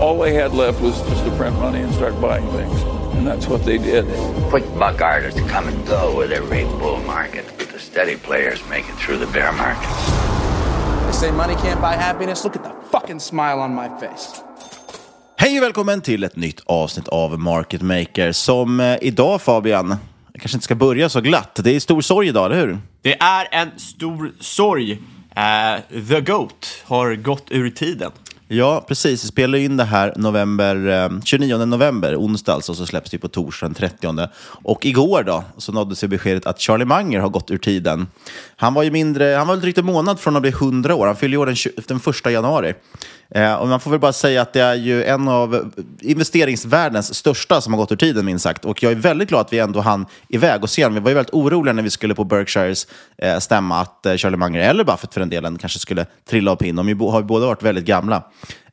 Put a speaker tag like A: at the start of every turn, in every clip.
A: All they had left was just to print money and start buying things. And that's what they did.
B: Quick buck artists come and go with every bull market, but the steady players make it through the bear market.
C: They say money can't buy happiness. Look at the fucking smile on my face.
D: Hej och välkommen till ett nytt avsnitt av Market Maker som eh, idag Fabian, jag kanske inte ska börja så glatt. Det är stor sorg idag, eller hur?
E: Det är en stor sorg. Eh, The Goat har gått ur tiden.
D: Ja, precis. Vi spelar in det här november, eh, 29 november, onsdag alltså, så släpps det på torsdag den 30. Och igår då, så nåddes vi beskedet att Charlie Munger har gått ur tiden. Han var ju mindre, han var väl drygt en månad från att bli 100 år. Han fyller år den, 20 den 1 januari. Eh, och man får väl bara säga att det är ju en av investeringsvärldens största som har gått ur tiden, minst sagt. Och jag är väldigt glad att vi ändå hann iväg och se honom. Vi var ju väldigt oroliga när vi skulle på Berkshires eh, stämma att eh, Charlie Munger, eller Buffett för den delen, kanske skulle trilla av pinn. De har ju båda varit väldigt gamla.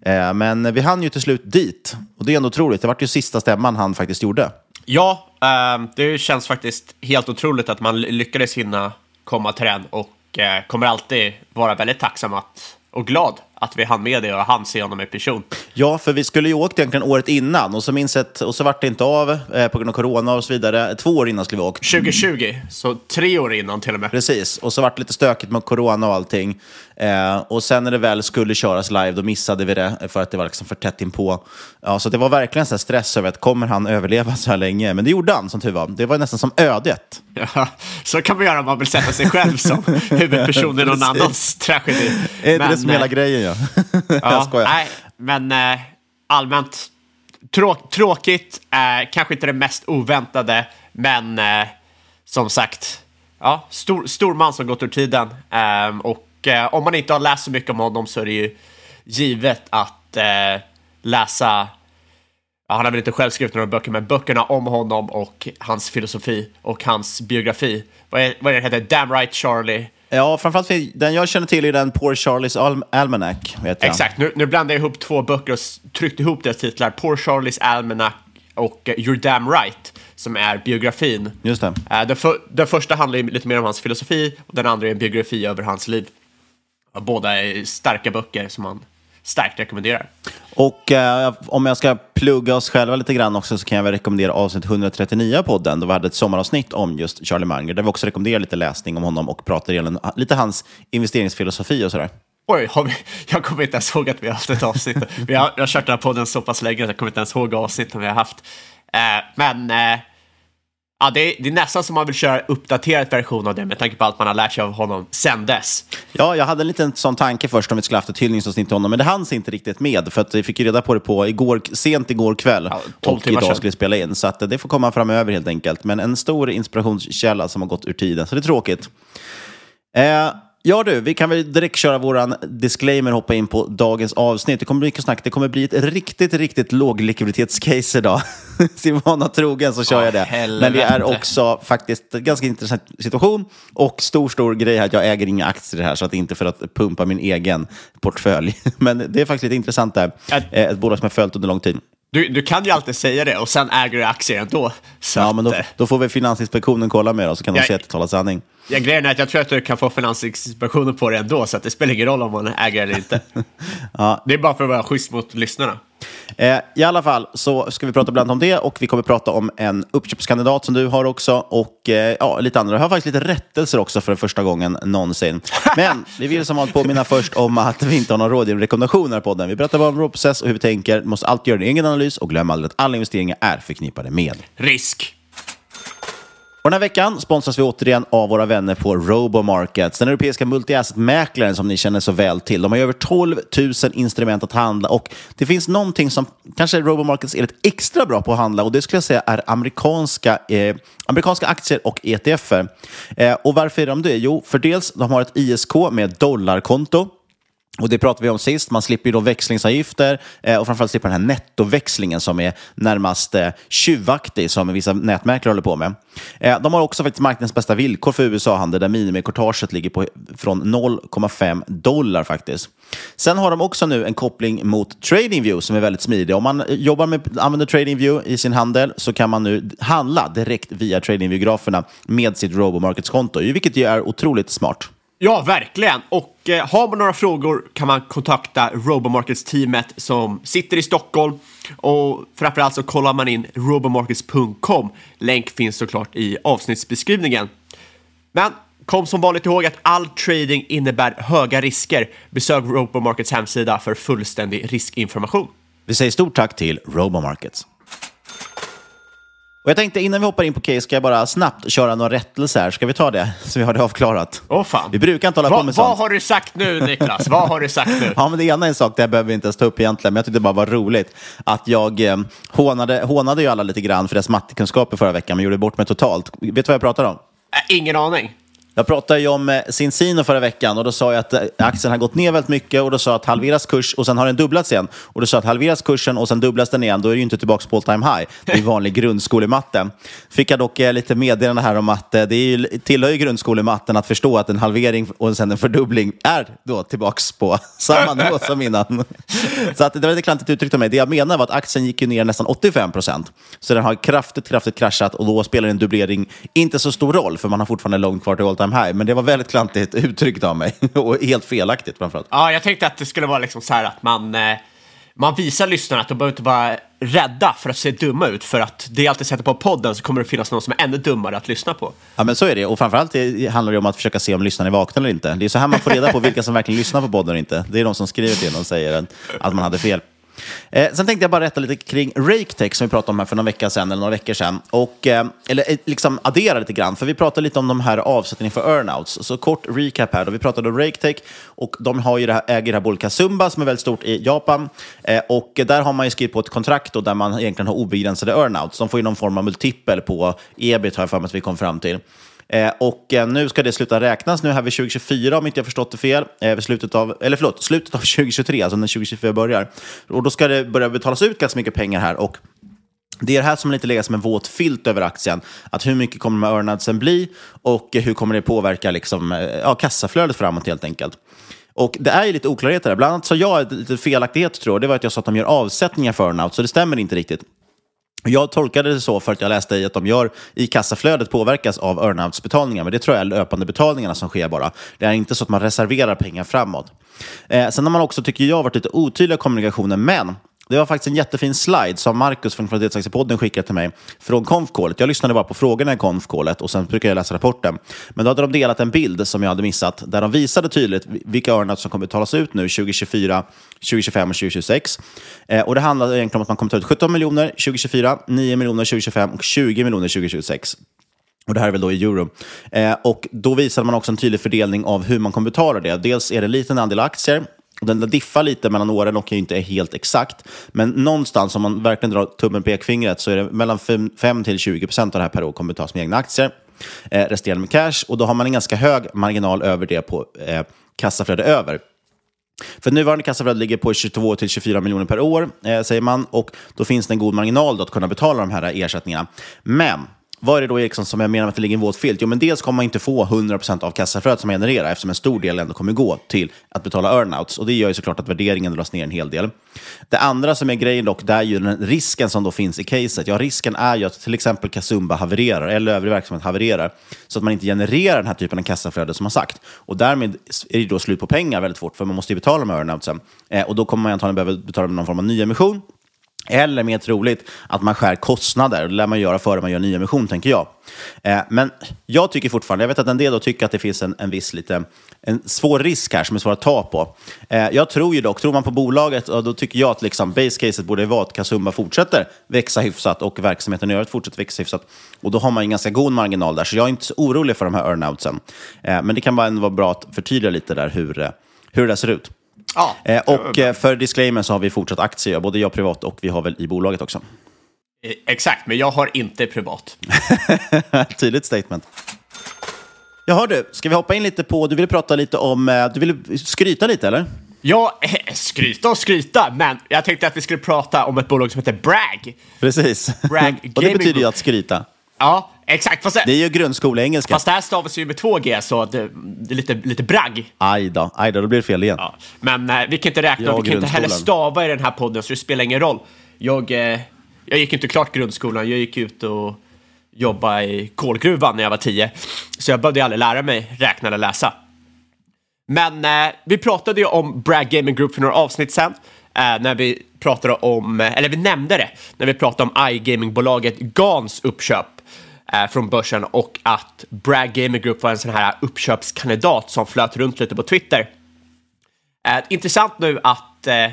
D: Eh, men vi hann ju till slut dit. Och det är ändå otroligt. Det var ju sista stämman han faktiskt gjorde.
E: Ja, eh, det känns faktiskt helt otroligt att man lyckades hinna komma till den och eh, kommer alltid vara väldigt tacksam att, och glad att vi hann med det och hann se honom i person.
D: Ja, för vi skulle ju åkt egentligen året innan och så minns att- och så vart det inte av eh, på grund av corona och så vidare. Två år innan skulle vi åkt.
E: 2020, så tre år innan till och med.
D: Precis, och så vart det lite stökigt med corona och allting. Eh, och sen när det väl skulle köras live, då missade vi det för att det var liksom för tätt inpå. Ja, så det var verkligen så stress över att kommer han överleva så här länge? Men det gjorde han, som tur var. Det var nästan som ödet.
E: Ja, så kan man göra om man vill sätta sig själv som huvudperson i någon annans tragedi.
D: Är inte
E: Men,
D: det som hela
E: eh,
D: grejen? Ja. jag
E: Ja,
D: skojar.
E: nej, men eh, allmänt trå tråkigt, eh, kanske inte det mest oväntade, men eh, som sagt, ja, stor, stor man som gått ur tiden. Ehm, och eh, om man inte har läst så mycket om honom så är det ju givet att eh, läsa Ja, han har väl inte själv skrivit några böcker, men böckerna om honom och hans filosofi och hans biografi. Vad är, vad är det heter? Damn right Charlie.
D: Ja, framförallt för- den jag känner till är den Poor Charlies Al- Almanac.
E: Exakt, nu, nu blandar jag ihop två böcker och tryckte ihop deras titlar. Poor Charlie's Almanac och eh, You're Damn Right, som är biografin.
D: Just det.
E: Eh, Den, för, den första handlar ju lite mer om hans filosofi och den andra är en biografi över hans liv. Båda är starka böcker som man starkt rekommenderar.
D: Och eh, om jag ska plugga oss själva lite grann också så kan jag väl rekommendera avsnitt 139 av podden då vi hade ett sommaravsnitt om just Charlie Munger där vi också rekommenderar lite läsning om honom och pratar igenom lite hans investeringsfilosofi och sådär.
E: Oj, vi, jag kommer inte ens ihåg att vi har haft ett avsnitt. Vi har, jag har kört den här podden så pass länge att jag kommer inte ens ihåg avsnitten vi har haft. Eh, men eh, ja, det, är, det är nästan som man vill köra uppdaterad version av det med tanke på allt man har lärt sig av honom sen dess.
D: Ja, jag hade en liten sån tanke först om vi skulle haft ett hyllningsavsnitt till honom, men det hanns inte riktigt med för att vi fick ju reda på det på igår, sent igår kväll
E: Ja, 12
D: och idag
E: sedan.
D: skulle vi spela in. Så att det får komma framöver helt enkelt. Men en stor inspirationskälla som har gått ur tiden, så det är tråkigt. Eh, ja du, vi kan väl direkt köra våran disclaimer och hoppa in på dagens avsnitt. Det kommer bli mycket snack. Det kommer bli ett riktigt, riktigt låglikviditetscase idag. Sin vana trogen så kör
E: Åh,
D: jag det.
E: helvete.
D: Men det är också faktiskt en ganska intressant situation och stor, stor grej att jag äger inga aktier här så att det inte är för att pumpa min egen portfölj. Men det är faktiskt lite intressant där. Eh, Ett bolag som jag följt under lång tid.
E: Du, du kan ju alltid säga det och sen äger du aktier ändå. Så
D: Ja, men då,
E: eh,
D: då får väl Finansinspektionen kolla med det och så kan de
E: Jag-
D: se att det talar sanning.
E: Ja, grejen är att jag tror att du kan få finansinspektioner på det ändå, så att det spelar ingen roll om man äger eller inte.
D: Ja.
E: Det är bara för att vara schysst mot lyssnarna.
D: Eh, I alla fall så ska vi prata bland om det och vi kommer prata om en uppköpskandidat som du har också och eh, ja, lite andra. Jag har faktiskt lite rättelser också för första gången någonsin. Men vi vill som vanligt påminna först om att vi inte har någon rådgivning rekommendationer på podden. Vi berättar bara om vår process och hur vi tänker. Du måste alltid göra en egen analys och glöm aldrig att alla investeringar är förknippade med
E: Risk.
D: Och den här veckan sponsras vi återigen av våra vänner på RoboMarkets, den europeiska multi-asset-mäklaren som ni känner så väl till. De har ju över 12 000 instrument att handla och det finns någonting som kanske RoboMarkets är lite extra bra på att handla och det skulle jag säga är amerikanska, eh, amerikanska aktier och ETFer. Eh, och varför är de det? Jo, för dels de har ett ISK med dollarkonto. Och det pratade vi om sist. Man slipper ju då växlingsavgifter eh, och framförallt slipper den här nettoväxlingen som är närmast eh, tjuvaktig som vissa nätmäklare håller på med. Eh, de har också faktiskt marknadens bästa villkor för USA-handel där minimikortaget ligger på från 0,5 dollar faktiskt. Sen har de också nu en koppling mot TradingView som är väldigt smidig. Om man jobbar med använder TradingView i sin handel så kan man nu handla direkt via TradingView-graferna med sitt RoboMarkets-konto, vilket ju är otroligt smart.
E: Ja, verkligen. Och eh, har man några frågor kan man kontakta Robomarkets-teamet som sitter i Stockholm. Och framförallt så kollar man in robomarkets.com. Länk finns såklart i avsnittsbeskrivningen. Men kom som vanligt ihåg att all trading innebär höga risker. Besök Robomarkets hemsida för fullständig riskinformation.
D: Vi säger stort tack till RoboMarkets. Och jag tänkte innan vi hoppar in på case ska jag bara snabbt köra några rättelser här. Ska vi ta det? Så vi har det avklarat.
E: Åh fan.
D: Vi brukar inte hålla på
E: Va,
D: med
E: vad
D: sånt.
E: har du sagt nu, Niklas? vad har du sagt nu?
D: Ja, men det ena är en sak, det här behöver vi inte ens ta upp egentligen, men jag tyckte det bara var roligt att jag eh, hånade, hånade ju alla lite grann för deras mattekunskaper förra veckan, men gjorde bort mig totalt. Vet du vad jag pratar om?
E: Äh, ingen aning.
D: Jag pratade ju om eh, Cincino förra veckan och då sa jag att eh, aktien har gått ner väldigt mycket och då sa jag att halveras kurs och sen har den dubblats igen. Och då sa jag att halveras kursen och sen dubblas den igen, då är det ju inte tillbaka på all time high. Det är vanlig grundskolematte. Fick jag dock eh, lite meddelande här om att det är ju, tillhör ju grundskolematten att förstå att en halvering och sen en fördubbling är då tillbaka på samma nivå som innan. Så att det var lite klantigt uttryckt av mig. Det jag menar var att aktien gick ju ner nästan 85 procent. Så den har kraftigt, kraftigt kraschat och då spelar en dubblering inte så stor roll för man har fortfarande långt kvar till all time high. Men det var väldigt klantigt uttryckt av mig och helt felaktigt framförallt.
E: Ja, jag tänkte att det skulle vara liksom så här att man, eh, man visar lyssnarna att de behöver inte vara rädda för att se dumma ut. För att det är alltid sätter på podden så kommer det finnas någon som är ännu dummare att lyssna på.
D: Ja, men så är det. Och framförallt det handlar det om att försöka se om lyssnarna är vakna eller inte. Det är så här man får reda på vilka som verkligen lyssnar på podden och inte. Det är de som skriver till en och säger att man hade fel. Eh, sen tänkte jag bara rätta lite kring RakeTech som vi pratade om här för några veckor sedan, eller några veckor sedan. Och, eh, eller eh, liksom addera lite grann, för vi pratade lite om de här avsättningarna för earnouts. Så kort recap här då. Vi pratade om RakeTech och de har ju det här, äger det här bolaget Kasumba som är väldigt stort i Japan. Eh, och där har man ju skrivit på ett kontrakt då, där man egentligen har obegränsade earnouts. De får ju någon form av multipel på ebit har jag för mig att vi kom fram till. Eh, och eh, nu ska det sluta räknas nu här vid 2024 om inte jag förstått det fel. Eh, vid slutet av, eller förlåt, slutet av 2023, alltså när 2024 börjar. Och då ska det börja betalas ut ganska mycket pengar här. Och det är det här som lite lägger som en våt filt över aktien. Att hur mycket kommer de här earnadsen bli och eh, hur kommer det påverka liksom, eh, ja, kassaflödet framåt helt enkelt. Och det är ju lite oklarheter där. Bland annat sa jag lite felaktighet tror jag. Det var att jag sa att de gör avsättningar för earnout, så det stämmer inte riktigt. Jag tolkade det så för att jag läste i att de gör i kassaflödet påverkas av earnouts-betalningar, men det tror jag är löpande betalningarna som sker bara. Det är inte så att man reserverar pengar framåt. Eh, sen har man också, tycker jag, varit lite otydlig i kommunikationen, men det var faktiskt en jättefin slide som Marcus från Kvalitetsaktiepodden skickade till mig från konfkålet. Jag lyssnade bara på frågorna i konfkålet och sen brukar jag läsa rapporten. Men då hade de delat en bild som jag hade missat där de visade tydligt vilka earnouts som kommer betalas ut nu 2024, 2025 och 2026. Eh, och det handlade egentligen om att man kommer ta ut 17 miljoner 2024, 9 miljoner 2025 och 20 miljoner 2026. Och det här är väl då i euro. Eh, och då visade man också en tydlig fördelning av hur man kommer betala det. Dels är det en liten andel aktier, den diffar lite mellan åren och är inte helt exakt. Men någonstans, om man verkligen drar tummen på pekfingret, så är det mellan 5 till 20 procent av det här per år kommer att tas med egna aktier. Eh, resterande med cash. Och då har man en ganska hög marginal över det på eh, kassaflöde över. För nuvarande kassaflöde ligger på 22 till 24 miljoner per år, eh, säger man. Och då finns det en god marginal då att kunna betala de här ersättningarna. Men vad är det då Eriksson som jag menar med att det ligger en våt filt? Jo, men dels kommer man inte få 100% av kassaflödet som man genererar eftersom en stor del ändå kommer gå till att betala earnouts. Och det gör ju såklart att värderingen dras ner en hel del. Det andra som är grejen dock, det är ju den risken som då finns i caset. Ja, risken är ju att till exempel Kasumba havererar eller övrig verksamhet havererar så att man inte genererar den här typen av kassaflöde som man sagt. Och därmed är det då slut på pengar väldigt fort för man måste ju betala med earnoutsen. Eh, och då kommer man antagligen behöva betala med någon form av nyemission eller mer troligt att man skär kostnader. Det lär man göra före man gör nyemission, tänker jag. Eh, men jag tycker fortfarande, jag vet att en del då tycker att det finns en, en viss lite, en svår risk här som är svår att ta på. Eh, jag tror ju dock, tror man på bolaget, då tycker jag att liksom base caset borde vara att Kasumba fortsätter växa hyfsat och verksamheten i övrigt fortsätter växa hyfsat. Och då har man en ganska god marginal där, så jag är inte så orolig för de här earnoutsen. Eh, men det kan bara vara bra att förtydliga lite där hur, eh, hur det ser ut.
E: Ja,
D: eh, och eh, för disclaimer så har vi fortsatt aktier, både jag privat och vi har väl i bolaget också.
E: Eh, exakt, men jag har inte privat.
D: Tydligt statement. Jaha du, ska vi hoppa in lite på, du ville prata lite om, du ville skryta lite eller?
E: Ja, skryta och skryta, men jag tänkte att vi skulle prata om ett bolag som heter Bragg.
D: Precis,
E: Bragg
D: och det betyder ju att skryta.
E: Ja, exakt. Fast
D: det är ju grundskoleengelska.
E: Fast det här stavas ju med två G, så det, det är lite, lite bragg.
D: Aj då, aj då, då blir det fel igen.
E: Ja. Men eh, vi kan inte räkna, och vi kan inte heller stava i den här podden, så det spelar ingen roll. Jag, eh, jag gick inte klart grundskolan, jag gick ut och jobbade i kolgruvan när jag var tio. Så jag behövde aldrig lära mig räkna eller läsa. Men eh, vi pratade ju om Bragg Gaming Group för några avsnitt sedan. Eh, när vi pratade om, eller vi nämnde det, när vi pratade om iGaming-bolaget GANs uppköp eh, från börsen och att Bragg Gaming Group var en sån här uppköpskandidat som flöt runt lite på Twitter. Eh, intressant nu att eh,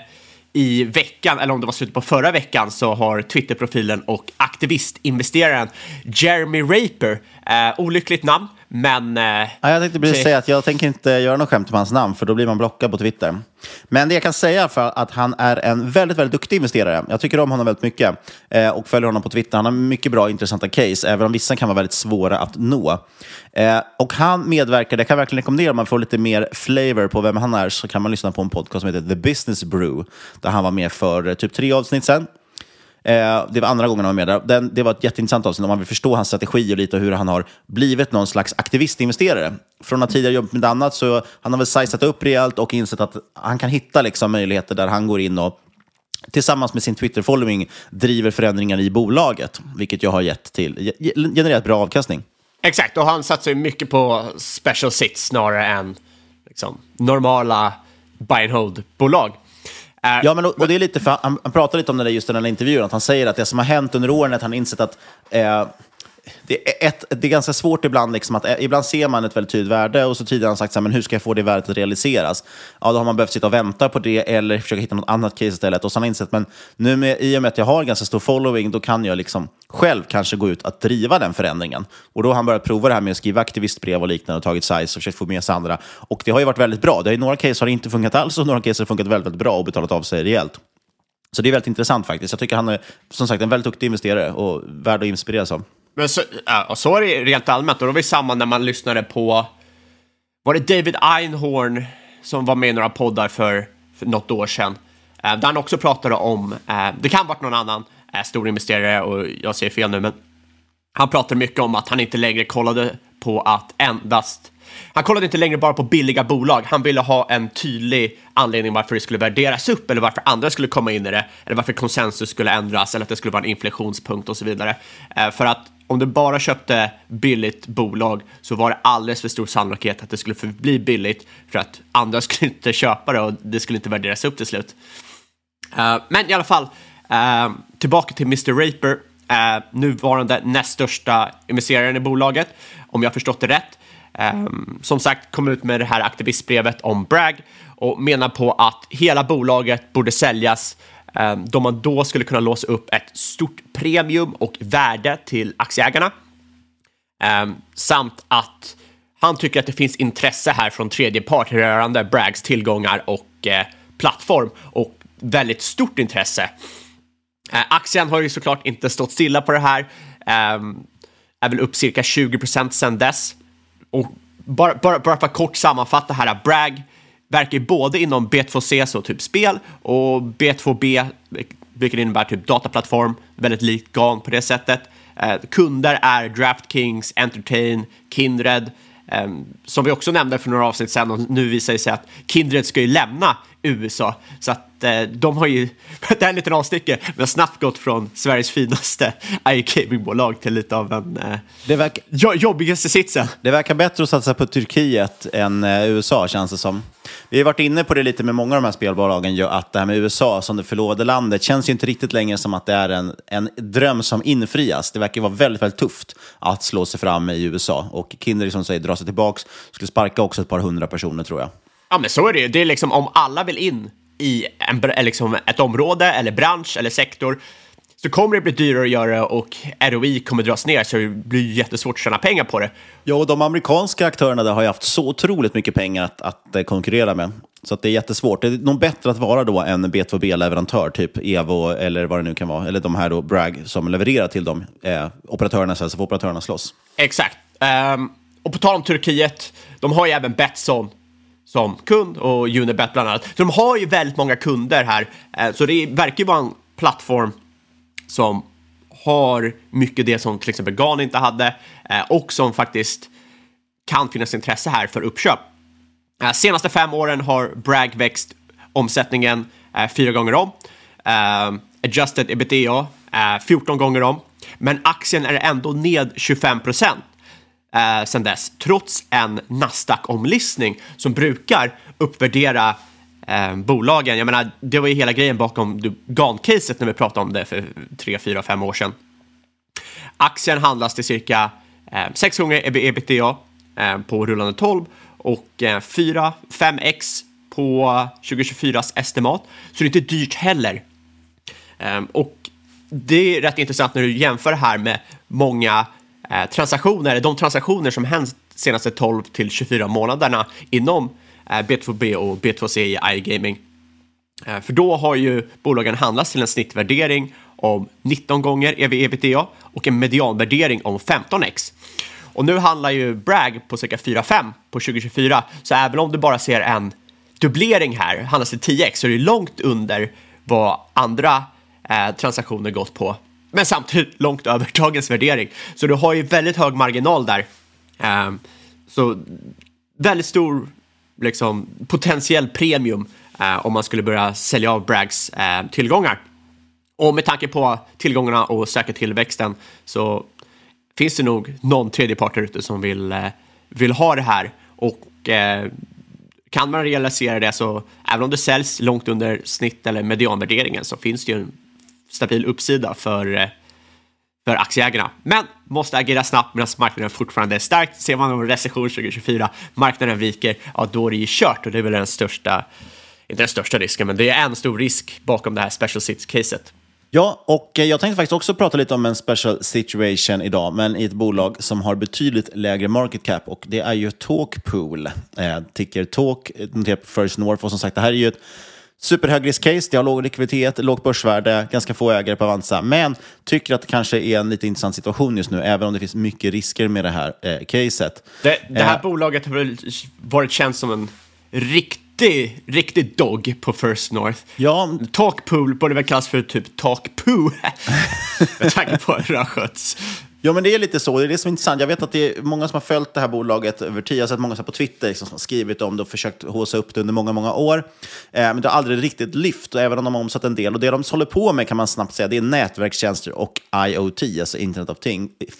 E: i veckan, eller om det var slutet på förra veckan, så har Twitterprofilen och aktivistinvesteraren Jeremy Raper, eh, olyckligt namn, men... Eh,
D: ja, jag tänkte precis säga att jag tänker inte göra något skämt om hans namn, för då blir man blockad på Twitter. Men det jag kan säga för att han är en väldigt, väldigt duktig investerare. Jag tycker om honom väldigt mycket eh, och följer honom på Twitter. Han har mycket bra intressanta case, även om vissa kan vara väldigt svåra att nå. Eh, och han medverkade, jag kan verkligen rekommendera om man får lite mer flavor på vem han är, så kan man lyssna på en podcast som heter The Business Brew, där han var med för eh, typ tre avsnitt sedan. Eh, det var andra gången han var med där. Den, det var ett jätteintressant avsnitt om man vill förstå hans strategi och lite hur han har blivit någon slags aktivistinvesterare. Från att tidigare jobbat med annat så han har väl sizat upp rejält och insett att han kan hitta liksom möjligheter där han går in och tillsammans med sin Twitter-following driver förändringar i bolaget, vilket jag har gett till, genererat bra avkastning.
E: Exakt, och han satsar ju mycket på special sits snarare än liksom, normala buy and hold-bolag.
D: Ja, men och, och, det är lite för, han, han pratar lite om det just i den här intervjun, att han säger att det som har hänt under åren är att han insett att eh, det, är ett, det är ganska svårt ibland, liksom att, ibland ser man ett väldigt tydligt värde och så tidigare har han sagt så här, men hur ska jag få det värdet att realiseras? Ja, då har man behövt sitta och vänta på det eller försöka hitta något annat case istället. Och så har han insett, men nu med, i och med att jag har ganska stor following, då kan jag liksom själv kanske gå ut att driva den förändringen. Och då har han börjat prova det här med att skriva aktivistbrev och liknande och tagit size och försökt få med sig andra. Och det har ju varit väldigt bra. Det är, några case har det inte funkat alls och några case har funkat väldigt, väldigt bra och betalat av sig rejält. Så det är väldigt intressant faktiskt. Jag tycker han är som sagt en väldigt duktig investerare och värd att inspireras av.
E: Men så, ja, så är det rent allmänt. Och då var det samma när man lyssnade på, var det David Einhorn som var med i några poddar för, för något år sedan. Eh, där han också pratade om, eh, det kan ha varit någon annan eh, stor investerare och jag säger fel nu, men han pratade mycket om att han inte längre kollade på att endast han kollade inte längre bara på billiga bolag. Han ville ha en tydlig anledning varför det skulle värderas upp eller varför andra skulle komma in i det eller varför konsensus skulle ändras eller att det skulle vara en inflationspunkt och så vidare. Eh, för att om du bara köpte billigt bolag så var det alldeles för stor sannolikhet att det skulle förbli billigt för att andra skulle inte köpa det och det skulle inte värderas upp till slut. Uh, men i alla fall, uh, tillbaka till Mr. Raper, uh, nuvarande näst största investeraren i bolaget, om jag förstått det rätt. Um, som sagt, kom ut med det här aktivistbrevet om Bragg och menar på att hela bolaget borde säljas Ehm, då man då skulle kunna låsa upp ett stort premium och värde till aktieägarna. Ehm, samt att han tycker att det finns intresse här från tredje part rörande Braggs tillgångar och eh, plattform och väldigt stort intresse. Eh, aktien har ju såklart inte stått stilla på det här. Eh, är väl upp cirka 20 procent sedan dess. Och bara, bara, bara för att kort sammanfatta här, Bragg verkar både inom B2C, så typ spel, och B2B, vilket innebär typ dataplattform, väldigt likt GAN på det sättet. Eh, kunder är DraftKings, Entertain, Kindred, eh, som vi också nämnde för några avsnitt sedan och nu visar det sig att Kindred ska ju lämna USA. Så att eh, de har ju, det här är en liten avstickare, men snabbt gått från Sveriges finaste iGaming-bolag till lite av en eh,
D: Det verkar,
E: jo- jobbigaste sitsen.
D: det verkar bättre att satsa på Turkiet än eh, USA, känns det som. Vi har varit inne på det lite med många av de här spelbolagen, ju, att det här med USA som det förlovade landet känns ju inte riktigt längre som att det är en, en dröm som infrias. Det verkar vara väldigt, väldigt tufft att slå sig fram i USA. Och Kinder, som säger, drar sig tillbaka, skulle sparka också ett par hundra personer tror jag.
E: Ja, men så är det ju. Det är liksom om alla vill in i en, liksom ett område eller bransch eller sektor så kommer det bli dyrare att göra och ROI kommer dras ner så det blir jättesvårt att tjäna pengar på det.
D: Ja, och de amerikanska aktörerna där har ju haft så otroligt mycket pengar att, att eh, konkurrera med. Så att det är jättesvårt. Det är nog bättre att vara då en B2B-leverantör, typ Evo eller vad det nu kan vara. Eller de här då, Bragg, som levererar till de eh, operatörerna så får operatörerna slåss.
E: Exakt. Ehm, och på tal om Turkiet, de har ju även Betsson som kund och Unibet bland annat. Så de har ju väldigt många kunder här. Eh, så det verkar ju vara en plattform som har mycket det som till exempel GAN inte hade eh, och som faktiskt kan finnas intresse här för uppköp. Eh, senaste fem åren har Bragg växt omsättningen fyra gånger om. Adjusted ebitda 14 gånger om. Men aktien är ändå ned 25 procent eh, sedan dess, trots en Nasdaq-omlistning som brukar uppvärdera eh, bolagen. Jag menar, det var ju hela grejen bakom GAN-caset när vi pratade om det för tre, fyra, fem år sedan. Aktien handlas till cirka eh, gånger ebitda eh, på rullande 12 och eh, 4-5x på 2024s estimat. Så det är inte dyrt heller. Eh, och det är rätt intressant när du jämför det här med många eh, transaktioner, de transaktioner som hänt senaste 12 till 24 månaderna inom eh, B2B och B2C i iGaming. Eh, För då har ju bolagen handlats till en snittvärdering om 19 gånger ev-ebitda och en medianvärdering om 15x. Och nu handlar ju Bragg på cirka 4-5 på 2024, så även om du bara ser en dubblering här, handlas det 10x, så är det långt under vad andra eh, transaktioner gått på. Men samtidigt långt över dagens värdering. Så du har ju väldigt hög marginal där. Um, så väldigt stor liksom, potentiell premium uh, om man skulle börja sälja av Braggs uh, eh, tillgångar. Och med tanke på tillgångarna och säkra tillväxten så finns det nog någon tredje part där ute som vill, uh, vill ha det här. Och kan man realisera det så, även om det säljs långt under snitt eller medianvärderingen så finns det ju en stabil uppsida för, eh, för aktieägarna. Men måste agera snabbt medan marknaden fortfarande är stark. Ser man en recession 2024, marknaden viker, ja då är det ju kört och det är väl den största, inte den största risken, men det är en stor risk bakom det här special sits-caset.
D: Ja, och eh, jag tänkte faktiskt också prata lite om en special situation idag, men i ett bolag som har betydligt lägre market cap och det är ju Talkpool. Eh, ticker Talk, eh, noterat på First North och som sagt, det här är ju ett superhög risk-case. Det har låg likviditet, lågt börsvärde, ganska få ägare på Avanza, men tycker att det kanske är en lite intressant situation just nu, även om det finns mycket risker med det här eh, caset.
E: Det, det här
D: Eh,
E: bolaget har väl varit känt som en riktig, riktig dog på First North.
D: Ja.
E: Talkpool borde väl kallas för typ Talkpoo. Med tanke på hur det har skötts.
D: Ja, men det är lite så. Det är det som är intressant. Jag vet att det är många som har följt det här bolaget över tid. Jag har sett många på Twitter liksom, som har skrivit om det och försökt håsa upp det under många, många år. Eh, men det har aldrig riktigt lyft, och även om de har omsatt en del. Och det de håller på med kan man snabbt säga, det är nätverkstjänster och IoT, alltså Internet of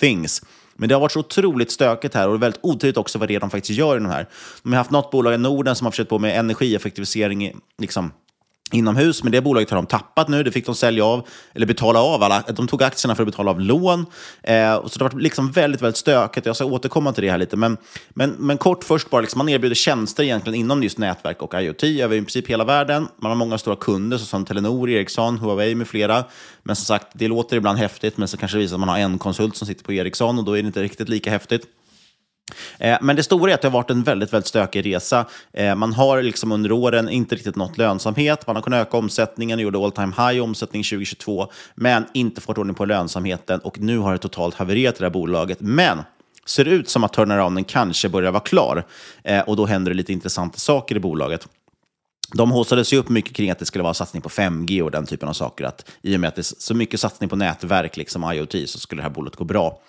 D: Things. Men det har varit så otroligt stökigt här och det är väldigt otydligt också vad det är de faktiskt gör i de här. De har haft något bolag i Norden som har försökt på med energieffektivisering liksom, inomhus, men det bolaget har de tappat nu. Det fick de sälja av, eller betala av. Alla, de tog aktierna för att betala av lån. Eh, så det har varit liksom väldigt, väldigt stökigt. Jag ska återkomma till det här lite. Men, men, men kort först bara, liksom, man erbjuder tjänster egentligen inom just nätverk och IoT över i princip hela världen. Man har många stora kunder som Telenor, Ericsson, Huawei med flera. Men som sagt, det låter ibland häftigt, men så kanske det visar att man har en konsult som sitter på Ericsson och då är det inte riktigt lika häftigt. Eh, men det stora är att det har varit en väldigt, väldigt stökig resa. Eh, man har liksom under åren inte riktigt nått lönsamhet. Man har kunnat öka omsättningen och gjorde all time high omsättning 2022, men inte fått ordning på lönsamheten och nu har det totalt havererat i det här bolaget. Men ser ut som att turnarounden kanske börjar vara klar eh, och då händer det lite intressanta saker i bolaget. De haussades ju upp mycket kring att det skulle vara satsning på 5G och den typen av saker. Att I och med att det är så mycket satsning på nätverk, liksom IoT, så skulle det här bolaget gå bra.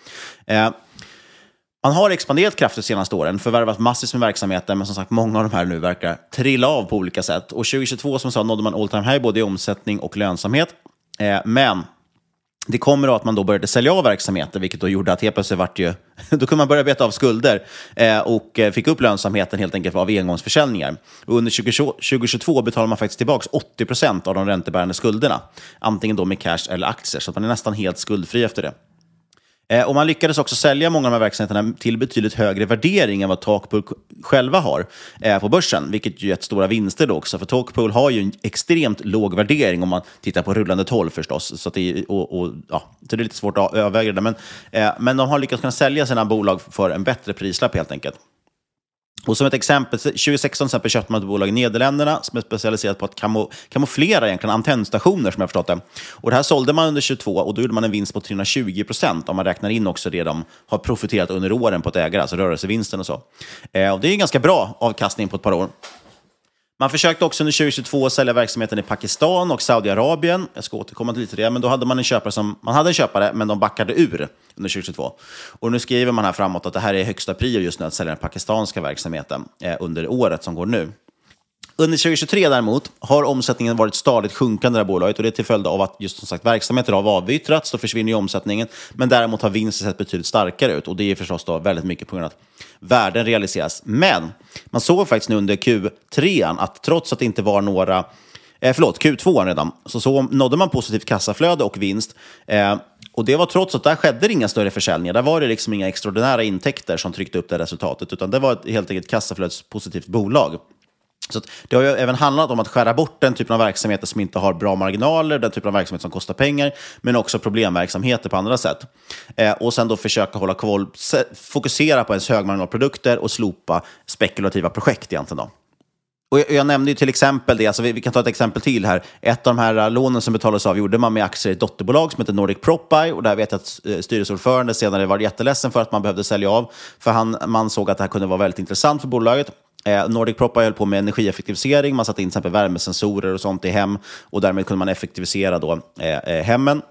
D: Man har expanderat kraftigt de senaste åren, förvärvat massivt med verksamheter, men som sagt, många av de här nu verkar trilla av på olika sätt. Och 2022, som sa, nådde man all time high både i omsättning och lönsamhet. Eh, men det kommer då att man då började sälja av verksamheter, vilket då gjorde att helt plötsligt vart ju, då kunde man börja beta av skulder eh, och eh, fick upp lönsamheten helt enkelt av engångsförsäljningar. Och under 2022 betalar man faktiskt tillbaka 80 procent av de räntebärande skulderna, antingen då med cash eller aktier, så att man är nästan helt skuldfri efter det. Eh, och man lyckades också sälja många av de här verksamheterna till betydligt högre värdering än vad Talkpool själva har eh, på börsen, vilket ju gett stora vinster då också. För Talkpool har ju en extremt låg värdering om man tittar på rullande 12 förstås. Så, det, är, och, och, ja, så det är lite svårt att överväga det. Men, eh, men de har lyckats kunna sälja sina bolag för en bättre prislapp helt enkelt. Och som ett exempel, 2016 exempel köpte man ett bolag i Nederländerna som är specialiserat på att kamo, kamouflera egentligen antennstationer, som jag förstått det. Och det här sålde man under 22 och då gjorde man en vinst på 320 procent om man räknar in också det de har profiterat under åren på att äga, alltså rörelsevinsten och så. Eh, och det är en ganska bra avkastning på ett par år. Man försökte också under 2022 sälja verksamheten i Pakistan och Saudiarabien. Jag ska återkomma till lite det, men då hade man en köpare som, man hade en köpare, men de backade ur under 2022. Och nu skriver man här framåt att det här är högsta prio just nu att sälja den pakistanska verksamheten eh, under året som går nu. Under 2023 däremot har omsättningen varit stadigt sjunkande i det här bolaget och det är till följd av att just som sagt verksamheter har avyttrats, då försvinner ju omsättningen. Men däremot har vinsten sett betydligt starkare ut och det är förstås då väldigt mycket på grund av att värden realiseras. Men man såg faktiskt nu under Q3 att trots att det inte var några Eh, förlåt, Q2 redan, så, så nådde man positivt kassaflöde och vinst. Eh, och det var trots att där skedde inga större försäljningar. Där var det liksom inga extraordinära intäkter som tryckte upp det resultatet, utan det var ett helt enkelt kassaflödespositivt bolag. Så det har ju även handlat om att skära bort den typen av verksamheter som inte har bra marginaler, den typen av verksamhet som kostar pengar, men också problemverksamheter på andra sätt. Eh, och sen då försöka hålla koll, fokusera på ens högmarginalprodukter och slopa spekulativa projekt egentligen. Då. Och jag, jag, nämnde ju till exempel det, alltså vi, vi, kan ta ett exempel till här. Ett av de här eh, lånen som betalades av gjorde man med aktier i ett dotterbolag som heter Nordic Propbuy. Och där vet jag att eh, styrelseordförande senare var jätteledsen för att man behövde sälja av. För han, man såg att det här kunde vara väldigt intressant för bolaget. Eh, Nordic Propa höll på med energieffektivisering. Man satte in till exempel värmesensorer och sånt i hem. Och därmed kunde man effektivisera då, eh, eh, hemmen.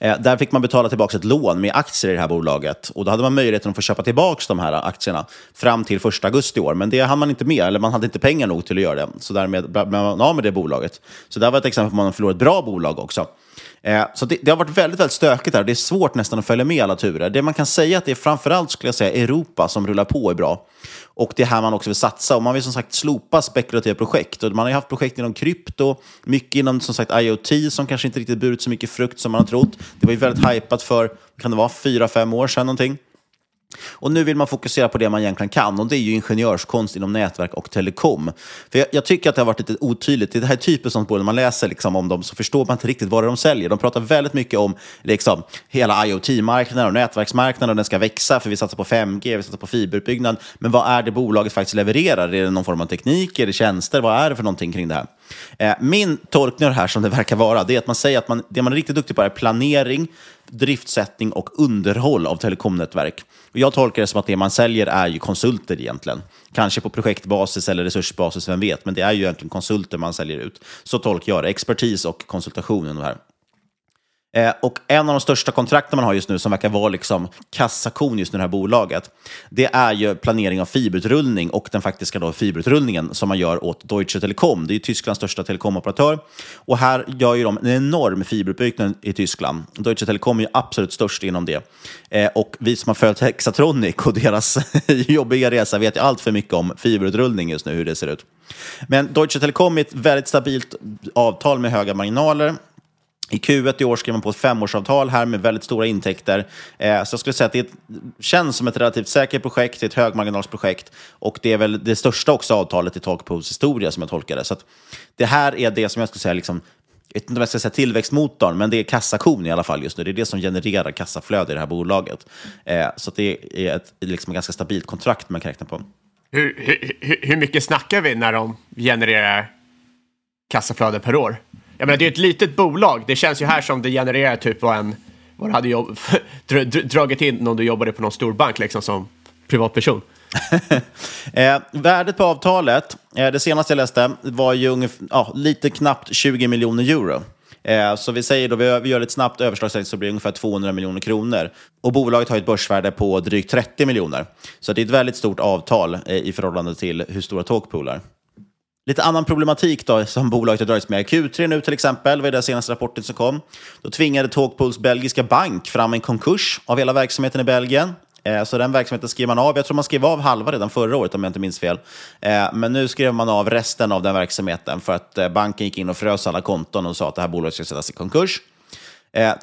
D: Eh, där fick man betala tillbaka ett lån med aktier i det här bolaget. Och då hade man möjligheten att få köpa tillbaka de här aktierna fram till 1 augusti i år. Men det hann man inte med, eller man hade inte pengar nog till att göra det. Så därmed blev man av med det bolaget. Så det var ett exempel på att man förlorade ett bra bolag också. Eh, så det, det, har varit väldigt, väldigt stökigt här. Det är svårt nästan att följa med alla turer. Det man kan säga är att det är framförallt skulle jag säga Europa som rullar på är bra. Och det är här man också vill satsa. Och man vill som sagt slopa spekulativa projekt. Och man har ju haft projekt inom krypto, mycket inom som sagt IoT som kanske inte riktigt burit så mycket frukt som man har trott. Det var ju väldigt hypat för, kan det vara, fyra, fem år sedan någonting. Och nu vill man fokusera på det man egentligen kan och det är ju ingenjörskonst inom nätverk och telekom. För jag, jag tycker att det har varit lite otydligt. Det här är typiskt sånt både när man läser liksom om dem så förstår man inte riktigt vad de säljer. De pratar väldigt mycket om liksom, hela IoT-marknaden och nätverksmarknaden och den ska växa för vi satsar på 5G, vi satsar på fiberutbyggnad. Men vad är det bolaget faktiskt levererar? Är det någon form av teknik? Är det tjänster? Vad är det för någonting kring det här? Eh, min tolkning av det här som det verkar vara, det är att man säger att man, det man är riktigt duktig på är planering, driftsättning och underhåll av telekomnätverk. Och jag tolkar det som att det man säljer är ju konsulter egentligen. Kanske på projektbasis eller resursbasis, vem vet, men det är ju egentligen konsulter man säljer ut. Så tolkar jag det, expertis och konsultation Och det här. Eh, och en av de största kontrakten man har just nu, som verkar vara liksom kassakon just nu i det här bolaget, det är ju planering av fiberutrullning och den faktiska då fiberutrullningen som man gör åt Deutsche Telekom. Det är ju Tysklands största telekomoperatör. Och här gör ju de en enorm fiberutbyggnad i Tyskland. Deutsche Telekom är ju absolut störst inom det. Eh, och vi som har följt Hexatronic och deras jobbiga resa vet ju allt för mycket om fiberutrullning just nu, hur det ser ut. Men Deutsche Telekom är ett väldigt stabilt avtal med höga marginaler. I Q1 i år skrev man på ett femårsavtal här med väldigt stora intäkter. Eh, så jag skulle säga att det känns som ett relativt säkert projekt, det är ett högmarginalsprojekt och det är väl det största också avtalet i Talkpools historia som jag tolkar det. Så det här är det som jag skulle säga, liksom, jag vet inte om jag ska säga tillväxtmotorn, men det är kassakon i alla fall just nu. Det är det som genererar kassaflöde i det här bolaget. Eh, så det är ett liksom, ganska stabilt kontrakt man kan räkna på.
E: Hur, hur, hur mycket snackar vi när de genererar kassaflöde per år? Jag menar, det är ett litet bolag. Det känns ju här som det genererar typ vad en... Vad du hade jobb, dragit in om du jobbade på någon storbank liksom som privatperson.
D: eh, värdet på avtalet, eh, det senaste jag läste, var ju ungefär, ja, lite knappt 20 miljoner euro. Eh, så vi säger då, vi, gör ett snabbt överslagsräkning så blir det ungefär 200 miljoner kronor. Och bolaget har ett börsvärde på drygt 30 miljoner. Så det är ett väldigt stort avtal eh, i förhållande till hur stora Talkpool är. Lite annan problematik då, som bolaget har dragits med. Q3 nu till exempel, var den senaste rapporten som kom. Då tvingade Talkpools belgiska bank fram en konkurs av hela verksamheten i Belgien. Eh, så den verksamheten skrev man av. Jag tror man skrev av halva redan förra året om jag inte minns fel. Eh, men nu skrev man av resten av den verksamheten för att eh, banken gick in och frös alla konton och sa att det här bolaget ska sättas i konkurs.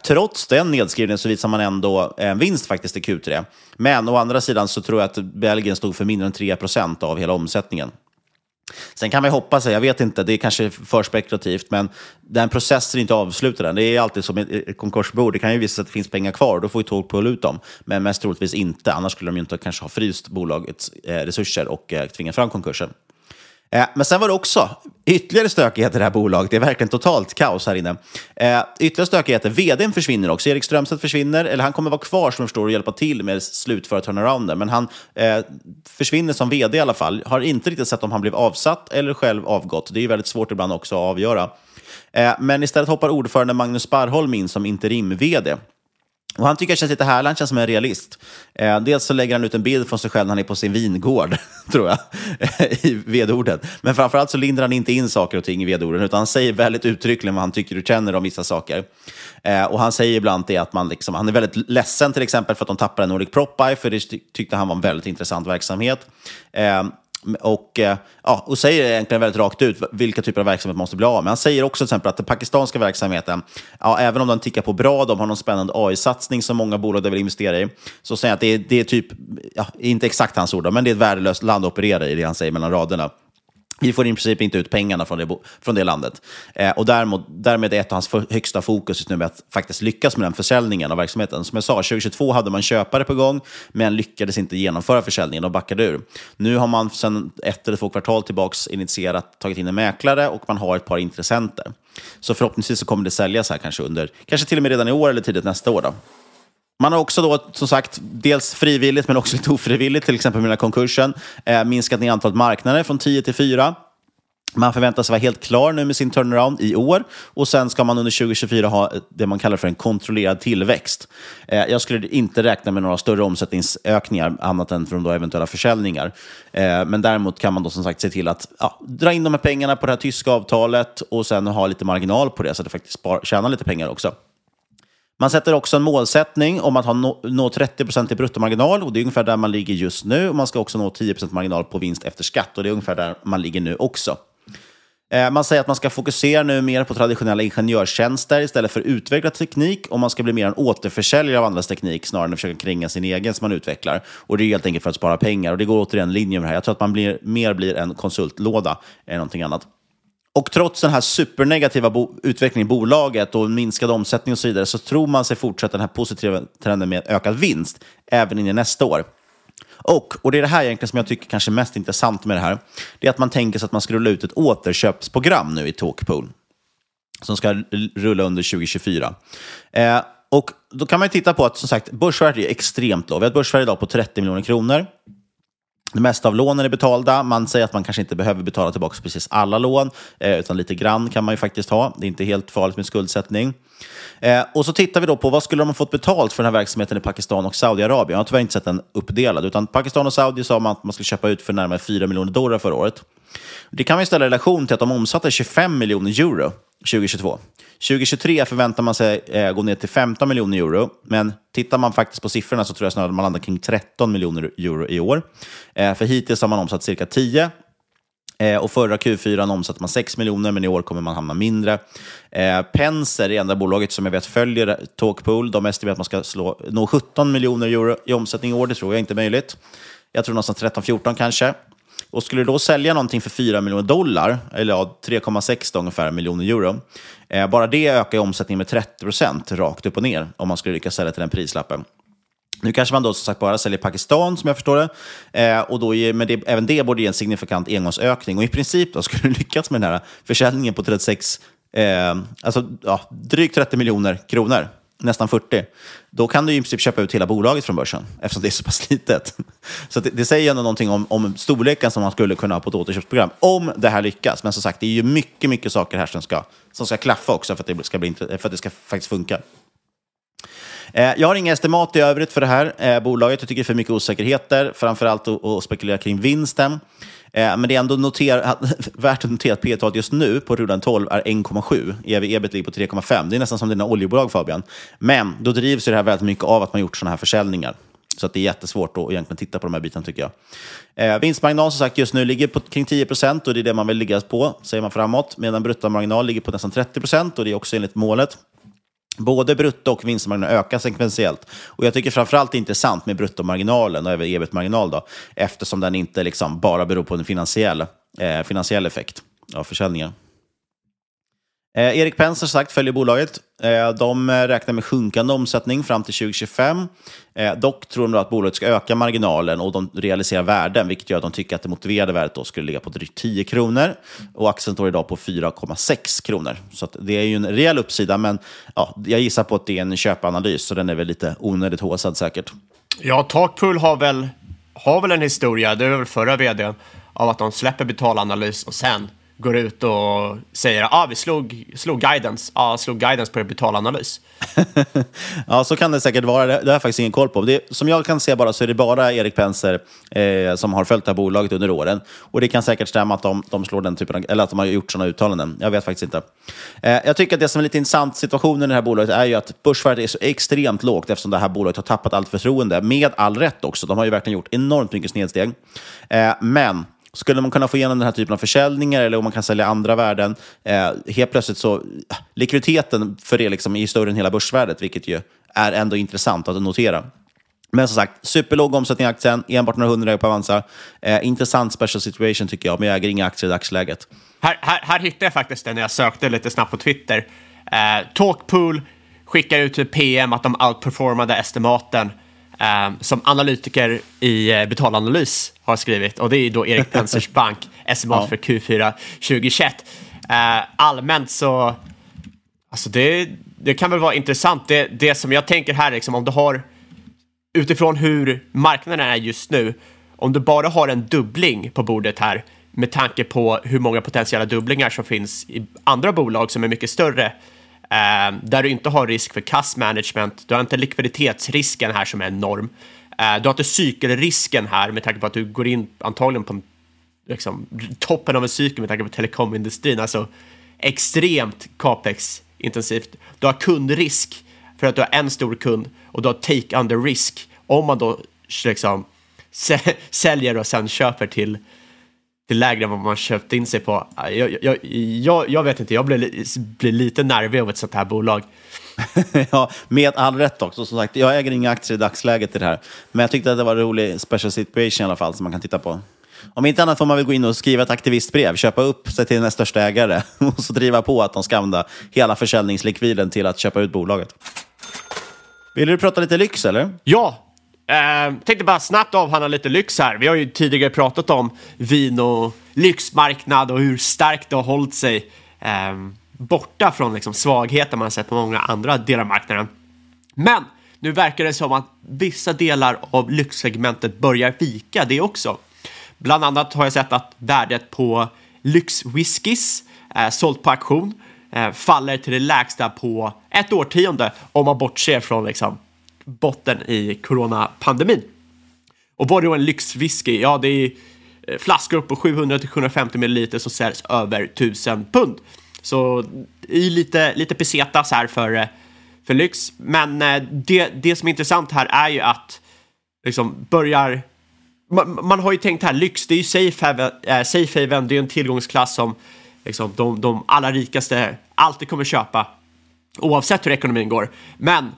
D: trots den nedskrivningen så visar man ändå en vinst faktiskt i Q3. Men å andra sidan så tror jag att Belgien stod för mindre än 3% av hela omsättningen. Sen kan man ju hoppas, jag vet inte, det är kanske för spekulativt, men den processen är inte avslutad än. Det är alltid som ett konkursbo, det kan ju visa sig att det finns pengar kvar, då får ju tåg pulla ut dem. Men mest troligtvis inte, annars skulle de ju inte kanske ha fryst bolagets eh, resurser och eh, tvingat fram konkursen. Eh, men sen var det också ytterligare stökigheter i det här bolaget. Det är verkligen totalt kaos här inne. Eh, ytterligare stökigheter. Vdn försvinner också. Erik Strömstedt försvinner, eller han kommer vara kvar som jag förstår och hjälpa till med slutföra turnarounden. Men han eh, försvinner som vd i alla fall. Har inte riktigt sett om han blev avsatt eller själv avgått. Det är ju väldigt svårt ibland också att avgöra. Eh, men istället hoppar ordförande Magnus Sparholm in som interim-vd. Och han tycker det känns lite härligt, han känns som en realist. Eh, dels så lägger han ut en bild från sig själv när han är på sin vingård, tror jag, i vedorden. Men framförallt så lindrar han inte in saker och ting i vedorden, utan han säger väldigt uttryckligen vad han tycker och känner om vissa saker. Eh, och han säger ibland det att man liksom, han är väldigt ledsen till exempel för att de tappade Nordic Prop för det tyckte han var en väldigt intressant verksamhet. Eh, och, eh, ja, och säger egentligen väldigt rakt ut vilka typer av verksamhet måste bli av med. Han säger också till exempel att den pakistanska verksamheten, ja, även om den tickar på bra, de har någon spännande AI-satsning som många bolag vill investera i, så säger han att det är, det är typ, ja, inte exakt hans ord, men det är ett värdelöst land att operera i, det han säger mellan raderna. Vi får i princip inte ut pengarna från det, från det landet. Eh, och därmed, därmed är ett av hans högsta fokus just nu med att faktiskt lyckas med den försäljningen av verksamheten. Som jag sa, 2022 hade man köpare på gång, men lyckades inte genomföra försäljningen och backade ur. Nu har man sedan ett eller två kvartal tillbaka initierat, tagit in en mäklare och man har ett par intressenter. Så förhoppningsvis så kommer det säljas här kanske under, kanske till och med redan i år eller tidigt nästa år. Då. Man har också då, som sagt, dels frivilligt men också lite ofrivilligt, till exempel med den här konkursen, eh, minskat ner antalet marknader från 10 till 4. Man förväntas vara helt klar nu med sin turnaround i år och sen ska man under 2024 ha det man kallar för en kontrollerad tillväxt. Eh, jag skulle inte räkna med några större omsättningsökningar annat än från då eventuella försäljningar. Eh, men däremot kan man då som sagt se till att ja, dra in de här pengarna på det här tyska avtalet och sen ha lite marginal på det så att det faktiskt spar, tjänar lite pengar också. Man sätter också en målsättning om att ha nå, nå 30 procent i bruttomarginal och det är ungefär där man ligger just nu. Och man ska också nå 10% marginal på vinst efter skatt och det är ungefär där man ligger nu också. Eh, man säger att man ska fokusera nu mer på traditionella ingenjörstjänster istället för utvecklad teknik och man ska bli mer en återförsäljare av andras teknik snarare än att försöka kringa sin egen som man utvecklar. Och det är helt enkelt för att spara pengar och det går återigen linje med det här. Jag tror att man blir, mer blir en konsultlåda än någonting annat. Och trots den här supernegativa utvecklingen i bolaget och minskad omsättning och så vidare så tror man sig fortsätta den här positiva trenden med ökad vinst även in i nästa år. Och, och det är det här egentligen som jag tycker kanske är mest intressant med det här. Det är att man tänker sig att man ska rulla ut ett återköpsprogram nu i Talkpool. Som ska rulla under 2024. Eh, och då kan man titta på att som sagt, börsvärdet är extremt lågt. Vi har ett börsvärde idag på 30 miljoner kronor. Det mesta av lånen är betalda. Man säger att man kanske inte behöver betala tillbaka precis alla lån, eh, utan lite grann kan man ju faktiskt ha. Det är inte helt farligt med skuldsättning. Eh, och så tittar vi då på vad skulle de ha fått betalt för den här verksamheten i Pakistan och Saudiarabien. Jag har tyvärr inte sett den uppdelad, utan Pakistan och Saudi sa man att man skulle köpa ut för närmare 4 miljoner dollar förra året. Det kan vi ställa i relation till att de omsatte 25 miljoner euro 2022. 2023 förväntar man sig eh, gå ner till 15 miljoner euro, men tittar man faktiskt på siffrorna så tror jag snarare att man landar kring 13 miljoner euro i år. Eh, för hittills har man omsatt cirka 10 Eh, och förra Q4 omsatte man 6 miljoner, men i år kommer man hamna mindre. Eh, Penser, det enda bolaget som jag vet följer Talkpool, de estimerar att man ska slå, nå 17 miljoner euro i omsättning i år. Det tror jag inte är möjligt. Jag tror någonstans 13-14 kanske. Och skulle du då sälja någonting för 4 miljoner dollar, eller ja, 3,6 ungefär miljoner euro, eh, bara det ökar ju omsättningen med 30 procent rakt upp och ner om man skulle lyckas sälja till den prislappen. Nu kanske man då som sagt bara säljer Pakistan, som jag förstår det. Eh, och då ger, men det, även det borde ge en signifikant engångsökning. Och i princip då, skulle du lyckas med den här försäljningen på 36, eh, alltså ja, drygt 30 miljoner kronor, nästan 40, då kan du i princip köpa ut hela bolaget från börsen, eftersom det är så pass litet. Så det, det säger ändå någonting om, om storleken som man skulle kunna ha på ett återköpsprogram, om det här lyckas. Men som sagt, det är ju mycket, mycket saker här som ska, som ska klaffa också för att det ska, bli, för att det ska faktiskt funka. Eh, jag har inga estimat i övrigt för det här eh, bolaget. Jag tycker det är för mycket osäkerheter, framförallt att spekulera kring vinsten. Eh, men det är ändå notera, värt att notera att P talet just nu på rullande 12 är 1,7. EV ebit ligger på 3,5. Det är nästan som dina oljebolag Fabian. Men då drivs det här väldigt mycket av att man gjort sådana här försäljningar. Så att det är jättesvårt att egentligen titta på de här bitarna tycker jag. Eh, vinstmarginal som sagt just nu ligger på kring 10 procent och det är det man vill ligga på, säger man framåt. Medan bruttomarginal ligger på nästan 30 procent och det är också enligt målet. Både brutto och vinstmarginalen ökar sekventiellt. Och jag tycker framförallt det är intressant med bruttomarginalen och även ebit-marginal då, eftersom den inte liksom bara beror på en finansiell, eh, finansiell effekt av försäljningen. Eh, Erik Penser sagt följer bolaget. Eh, de eh, räknar med sjunkande omsättning fram till 2025. Eh, dock tror de att bolaget ska öka marginalen och de realiserar värden, vilket gör att de tycker att det motiverade värdet då skulle ligga på drygt 10 kronor. Och aktien står idag på 4,6 kronor. Så det är ju en rejäl uppsida, men ja, jag gissar på att det är en köpanalys, så den är väl lite onödigt håsad säkert.
E: Ja, Takpull har väl, har väl en historia, det är väl förra vdn, av att de släpper betalanalys och sen går ut och säger att ah, vi slog, slog guidance, ah, slog guidance på er betalanalys.
D: ja, så kan det säkert vara. Det, det har jag faktiskt ingen koll på. Det, som jag kan se bara så är det bara Erik Penser eh, som har följt det här bolaget under åren. Och det kan säkert stämma att de, de slår den typen av, eller att de har gjort sådana uttalanden. Jag vet faktiskt inte. Eh, jag tycker att det som är lite intressant situationen i det här bolaget är ju att börsvärdet är så extremt lågt eftersom det här bolaget har tappat allt förtroende. Med all rätt också. De har ju verkligen gjort enormt mycket snedsteg. Eh, men skulle man kunna få igenom den här typen av försäljningar eller om man kan sälja andra värden, eh, helt plötsligt så, likviditeten för det liksom är större än hela börsvärdet, vilket ju är ändå intressant att notera. Men som sagt, superlåg omsättning i aktien, enbart några hundra på Avanza. Eh, intressant special situation tycker jag, men jag äger inga aktier i dagsläget.
E: Här, här, här hittade jag faktiskt den när jag sökte lite snabbt på Twitter. Eh, Talkpool skickar ut typ ett PM att de outperformade estimaten eh, som analytiker i eh, betalanalys har skrivit. Och det är då Erik Pensers bank, estimat ja. för Q4 2021. Eh, allmänt så, alltså det, det kan väl vara intressant. Det, det som jag tänker här, liksom, om du har, utifrån hur marknaden är just nu, om du bara har en dubbling på bordet här, med tanke på hur många potentiella dubblingar som finns i andra bolag som är mycket större, Eh, där du inte har risk för cash management, du har inte likviditetsrisken här som är enorm. Eh, du har inte cykelrisken här med tanke på att du går in antagligen på liksom, toppen av en cykel med tanke på telekomindustrin, alltså extremt capex-intensivt. Du har kundrisk för att du har en stor kund och du har take under risk om man då liksom säljer och sen köper till till lägre än vad man köpt in sig på. Jag, jag, jag, jag vet inte, jag blir, blir lite nervig av ett sånt här bolag.
D: ja, med all rätt också. Som sagt, jag äger inga aktier i dagsläget i det här. Men jag tyckte att det var en rolig special situation i alla fall som man kan titta på. Om inte annat får man väl gå in och skriva ett aktivistbrev, köpa upp sig till den största ägare och så driva på att de ska använda hela försäljningslikviden till att köpa ut bolaget. Vill du prata lite lyx eller?
E: Ja, Eh, tänkte bara snabbt avhandla lite lyx här. Vi har ju tidigare pratat om vin och lyxmarknad och hur starkt det har hållit sig Eh, borta från liksom, svagheter man sett på många andra delar av marknaden. Men nu verkar det som att vissa delar av lyxsegmentet börjar vika det också. Bland annat har jag sett att värdet på lyxwhiskys eh, sålt på auktion eh, faller till det lägsta på ett årtionde om man bortser från liksom, botten i coronapandemin. Och vad är då en lyxwhisky? Ja, det är eh, flaskor på 700-750 ml som säljs över 1000 pund. Så i lite, lite pesetas här för, eh, för lyx. Men eh, det, det som är intressant här är ju att liksom börjar man, man, har ju tänkt här, lyx, det är ju safe haven, äh, safe haven det är en tillgångsklass som liksom, de, de allra rikaste alltid kommer köpa oavsett hur ekonomin går. Men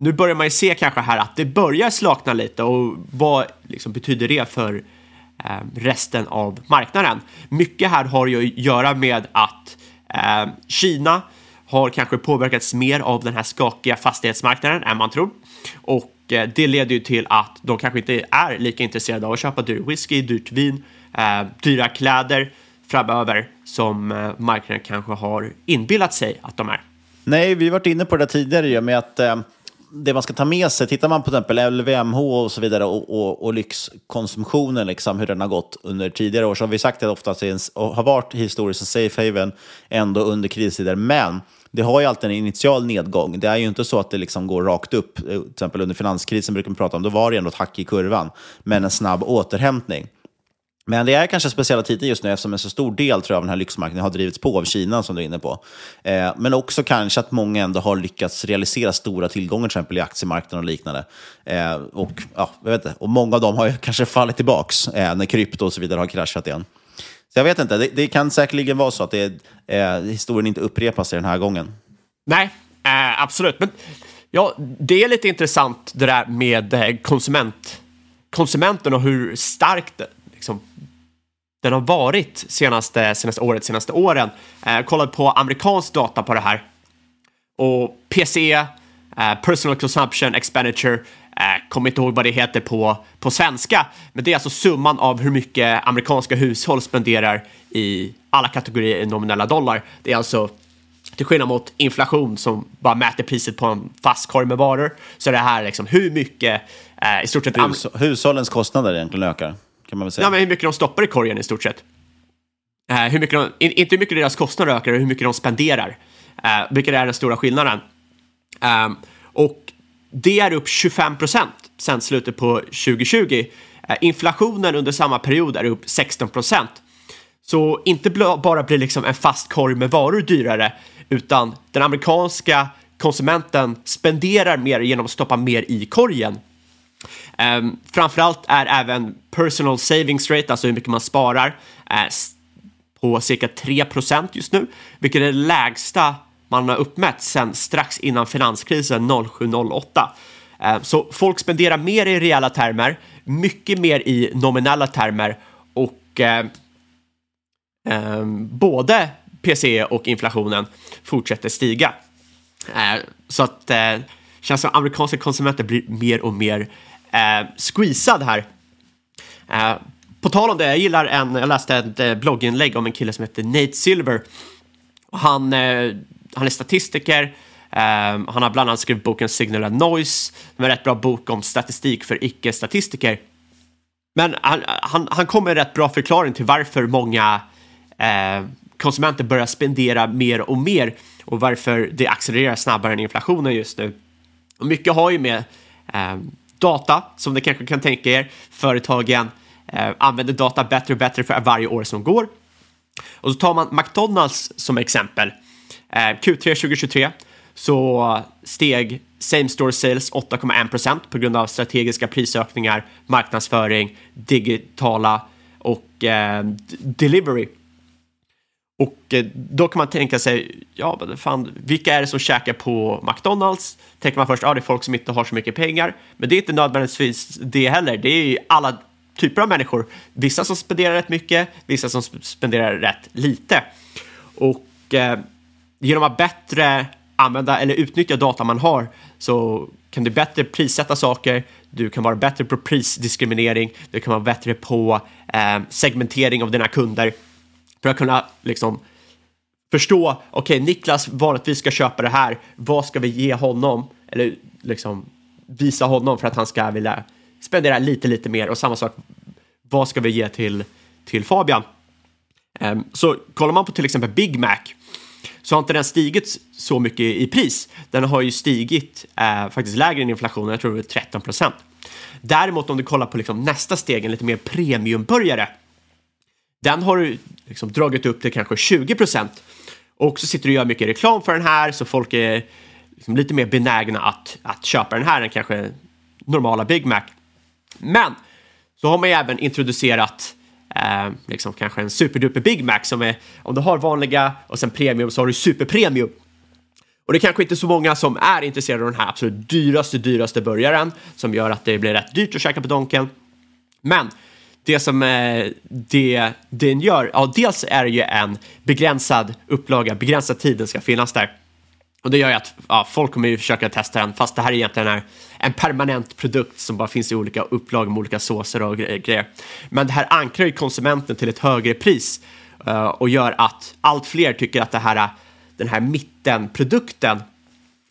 E: nu börjar man ju se kanske här att det börjar slakna lite och vad liksom, betyder det för eh, resten av marknaden? Mycket här har ju att göra med att eh, Kina har kanske påverkats mer av den här skakiga fastighetsmarknaden än man tror och eh, det leder ju till att de kanske inte är lika intresserade av att köpa dyr whisky, dyrt vin, eh, dyra kläder framöver som eh, marknaden kanske har inbillat sig att de är.
D: Nej, vi har varit inne på det tidigare med att eh, det man ska ta med sig, tittar man på till exempel LVMH och så vidare och, och, och lyxkonsumtionen, liksom, hur den har gått under tidigare år, så har vi sagt att det ofta har varit historiskt en safe haven ändå under kristider. Men det har ju alltid en initial nedgång. Det är ju inte så att det liksom går rakt upp. Eh, till exempel under finanskrisen brukar man prata om, då var det ändå ett hack i kurvan, men en snabb återhämtning. Men det är kanske speciella tider just nu eftersom en så stor del tror jag, av den här lyxmarknaden har drivits på av Kina som du är inne på. Eh, men också kanske att många ändå har lyckats realisera stora tillgångar till exempel i aktiemarknaden och liknande. Eh, och, ja, jag vet inte. och många av dem har ju kanske fallit tillbaka eh, när krypto och så vidare har kraschat igen. Så jag vet inte, det, det kan säkerligen vara så att det, eh, historien inte upprepas den här gången.
E: Nej, eh, absolut. Men ja, det är lite intressant det där med eh, konsument, konsumenten och hur starkt liksom, den har varit senaste, senaste året, senaste åren. Eh, kollat på amerikansk data på det här. Och PCE, eh, Personal Consumption Expenditure, eh, kommer inte ihåg vad det heter på, på svenska, men det är alltså summan av hur mycket amerikanska hushåll spenderar i alla kategorier i nominella dollar. Det är alltså till skillnad mot inflation som bara mäter priset på en fast korg med varor, så är det här liksom hur mycket eh, i stort sett...
D: Hus hushållens kostnader egentligen ökar kan man väl säga.
E: Ja, men hur mycket de stoppar i korgen i stort sett. Uh, hur mycket de, inte hur mycket deras kostnader ökar, hur mycket de spenderar. Uh, vilket är den stora skillnaden. Uh, och det är upp 25 procent sedan slutet på 2020. Uh, inflationen under samma period är upp 16 procent. Så inte bara blir liksom en fast korg med varor dyrare, utan den amerikanska konsumenten spenderar mer genom att stoppa mer i korgen. Um, framförallt är även personal savings rate, alltså hur mycket man sparar, eh, på cirka 3 procent just nu, vilket är det lägsta man har uppmätt sedan strax innan finanskrisen 07-08. Ehm, så folk spenderar mer i reella termer, mycket mer i nominella termer och uh, både PCE och inflationen fortsätter stiga. så att det känns som amerikanska konsumenter blir mer och mer eh, squeezad här. Eh, på tal om det, jag gillar en, jag läste ett eh, blogginlägg om en kille som heter Nate Silver. Han, eh, han är statistiker, eh, han har bland annat skrivit boken Signal and Noise, en rätt bra bok om statistik för icke-statistiker. Men han, han, han kom med en rätt bra förklaring till varför många eh, konsumenter börjar spendera mer och mer och varför det accelererar snabbare än inflationen just nu. Och mycket har ju med eh, data, som ni kanske kan tänka er. Företagen eh, använder data bättre och bättre för varje år som går. Och så tar man McDonalds som exempel. Eh, Q3 2023 så steg same store sales 8,1 procent på grund av strategiska prisökningar, marknadsföring, digitala och eh, delivery. Och eh, då kan man tänka sig, ja, men fan, vilka är det som käkar på McDonalds? Tänker man först, ja, det är folk som inte har så mycket pengar. Men det är inte nödvändigtvis det heller. Det är alla typer av människor. Vissa som spenderar rätt mycket, vissa som spenderar rätt lite. Och eh, genom att bättre använda eller utnyttja data man har så kan du bättre prissätta saker, du kan vara bättre på prisdiskriminering, du kan vara bättre på eh, segmentering av dina kunder för att kunna liksom förstå, okej, okay, Niklas vanligtvis ska köpa det här, vad ska vi ge honom? Eller liksom visa honom för att han ska vilja spendera lite, lite mer och samma sak, vad ska vi ge till, till Fabian? Um, så kollar man på till exempel Big Mac så har inte den stigit så mycket i pris. Den har ju stigit eh, faktiskt lägre än inflationen, jag tror det är 13 procent. Däremot om du kollar på liksom nästa steg, en lite mer premiumburgare, den har du liksom dragit upp till kanske 20 procent. Och så sitter du och gör mycket reklam för den här, så folk är liksom lite mer benägna att, att köpa den här än kanske normala Big Mac. Men så har man ju även introducerat eh, liksom kanske en superduper Big Mac som är, om du har vanliga och sen premium så har du superpremium. Och det är kanske inte så många som är intresserade av den här absolut dyraste, dyraste burgaren som gör att det blir rätt dyrt att käka på Donken. Men det som eh, det, den gör, ja, dels är det ju en begränsad upplaga, begränsad tid den ska finnas där. Och det gör ju att ja, folk kommer ju försöka testa den, fast det här är egentligen är en permanent produkt som bara finns i olika upplagor med olika såser och grejer. Men det här ankrar ju konsumenten till ett högre pris eh, och gör att allt fler tycker att det här, den här mittenprodukten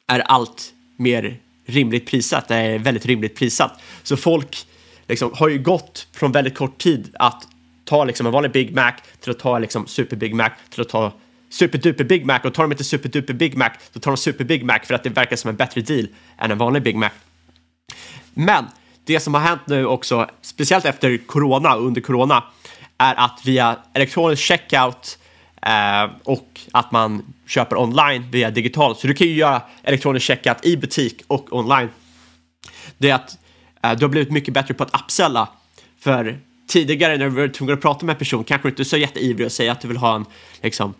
E: är allt mer rimligt prissatt, det är väldigt rimligt prissatt. Så folk liksom, har ju gått från väldigt kort tid att ta liksom en vanlig Big Mac till att ta liksom Super Big Mac till att ta superduper Big Mac och tar de inte superduper Big Mac då tar de super Big Mac för att det verkar som en bättre deal än en vanlig Big Mac. Men det som har hänt nu också, speciellt efter corona och under corona, är att via elektronisk checkout eh, och att man köper online via digitalt, så du kan ju göra elektronisk checkout i butik och online. Det är att du har blivit mycket bättre på att upsella. För tidigare när du var tvungen att prata med en person kanske du inte är så jätteivrig och säga att du vill ha en liksom,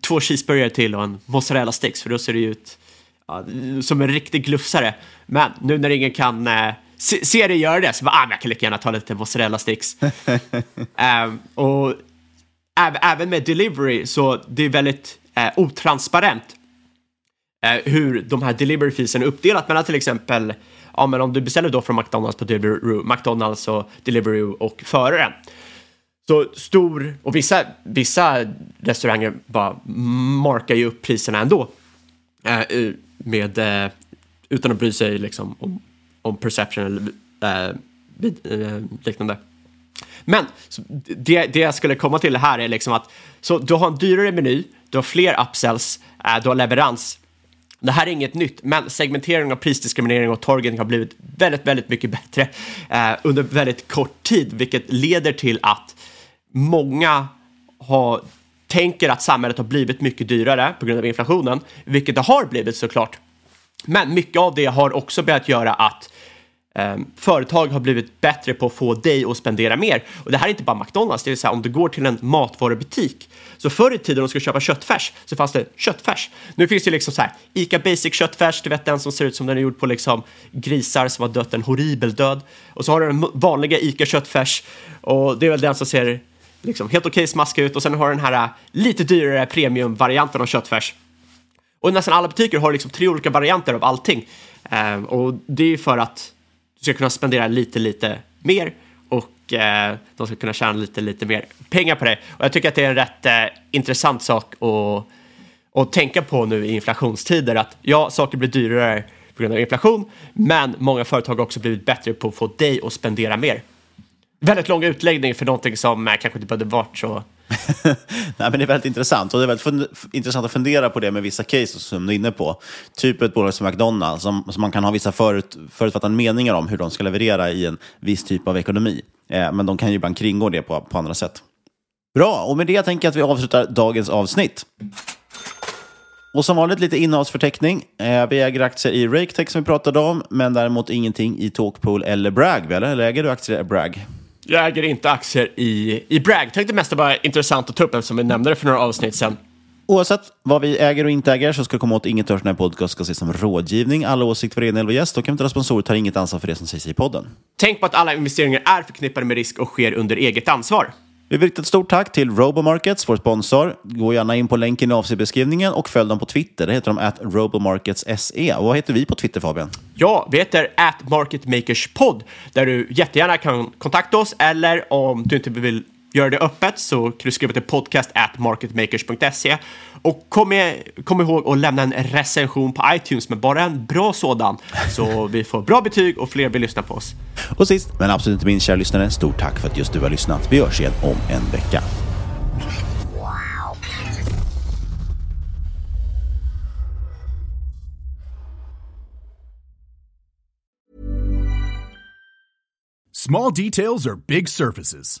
E: två cheeseburgare till och en mozzarella sticks för då ser det ju ut ja, som en riktig glufsare. Men nu när ingen kan eh, se, se dig göra det så bara, ah, jag kan lika gärna ta lite mozzarella sticks. um, och äv, även med delivery så det är väldigt eh, otransparent eh, Eh, hur de här delivery feesen är uppdelat mellan till exempel ja, men om du beställer då från McDonalds på Deliveroo, McDonalds och Deliveroo och föraren så stor, och vissa, vissa restauranger bara markar ju upp priserna ändå. Eh, eh med, eh, utan att bry sig liksom om, om perception eller eh, eh liknande. Men det, det jag skulle komma till här är liksom att så du har en dyrare meny, du har fler upsells, eh, du har leverans. Det här är inget nytt, men segmentering och prisdiskriminering och targeting har blivit väldigt, väldigt mycket bättre eh, under väldigt kort tid, vilket leder till att många har, tänker att samhället har blivit mycket dyrare på grund av inflationen, vilket det har blivit såklart. Men mycket av det har också börjat göra att eh, företag har blivit bättre på att få dig att spendera mer. Och det här är inte bara McDonalds, det är så här om du går till en matvarubutik. Så förr i tiden om du skulle köpa köttfärs så fanns det köttfärs. Nu finns det liksom så här Ica Basic köttfärs, du vet den som ser ut som den är gjord på liksom grisar som har dött en horribel död. Och så har du den vanliga Ica köttfärs och det är väl den som ser liksom helt okej okay smaskig ut och sen har den här äh, lite dyrare premiumvarianten av köttfärs. Och nästan alla butiker har liksom tre olika varianter av allting. Ehm, och det är ju för att du ska kunna spendera lite, lite mer eh, de ska kunna tjäna lite, lite mer pengar på det. Och jag tycker att det är en rätt eh, intressant sak att, att tänka på nu i inflationstider. Att ja, saker blir dyrare på grund av inflation, men många företag har också blivit bättre på att få dig att spendera mer väldigt lång utläggning för någonting som eh, kanske inte behövde varit så...
D: Nej, men det är väldigt intressant. Och det är väldigt intressant att fundera på det med vissa cases som du är inne på. Typ ett bolag som McDonalds, som, som man kan ha vissa förut, förutfattade meningar om hur de ska leverera i en viss typ av ekonomi. Eh, men de kan ju ibland kringgå det på, på andra sätt. Bra, och med det tänker jag att vi avslutar dagens avsnitt. Och som vanligt lite innehavsförteckning. Eh, vi äger aktier i RakeTech som vi pratade om, men däremot ingenting i Talkpool eller Bragg, eller? Eller äger du aktier i Bragg?
E: Jag äger inte aktier i, i Bragg. Tänkte mest det var intressant att ta upp eftersom vi nämnde det för några avsnitt sedan.
D: Oavsett vad vi äger och inte äger så ska det komma åt inget hörs när podcast ska ses som rådgivning. Alla åsikter, egen eller gäst och eventuella sponsorer tar inget ansvar för det som sägs i podden.
E: Tänk på att alla investeringar är förknippade med risk och sker under eget ansvar.
D: Vi vill rikta ett stort tack till Robomarkets, vår sponsor. Gå gärna in på länken i avsnittbeskrivningen och följ dem på Twitter. Det heter de at robomarkets.se. Och vad heter vi på Twitter Fabian?
E: Ja, vi heter at marketmakerspod där du jättegärna kan kontakta oss eller om du inte vill göra det öppet så kan du skriva till podcast at marketmakers.se och kom, med, kom ihåg att lämna en recension på iTunes, men bara en bra sådan, så vi får bra betyg och fler vill lyssna på oss.
D: Och sist, men absolut inte minst, kära lyssnare, stort tack för att just du har lyssnat. Vi hörs igen om en vecka.
F: Small details are big surfaces.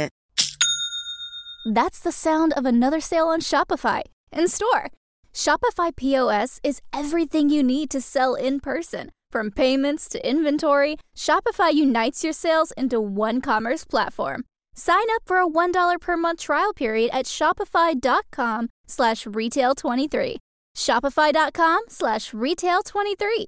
G: That's the sound of another sale on Shopify in store. Shopify POS is everything you need to sell in person. From payments to inventory, Shopify unites your sales into one commerce platform. Sign up for a $1 per month trial period at shopify.com slash retail23. Shopify.com slash retail23.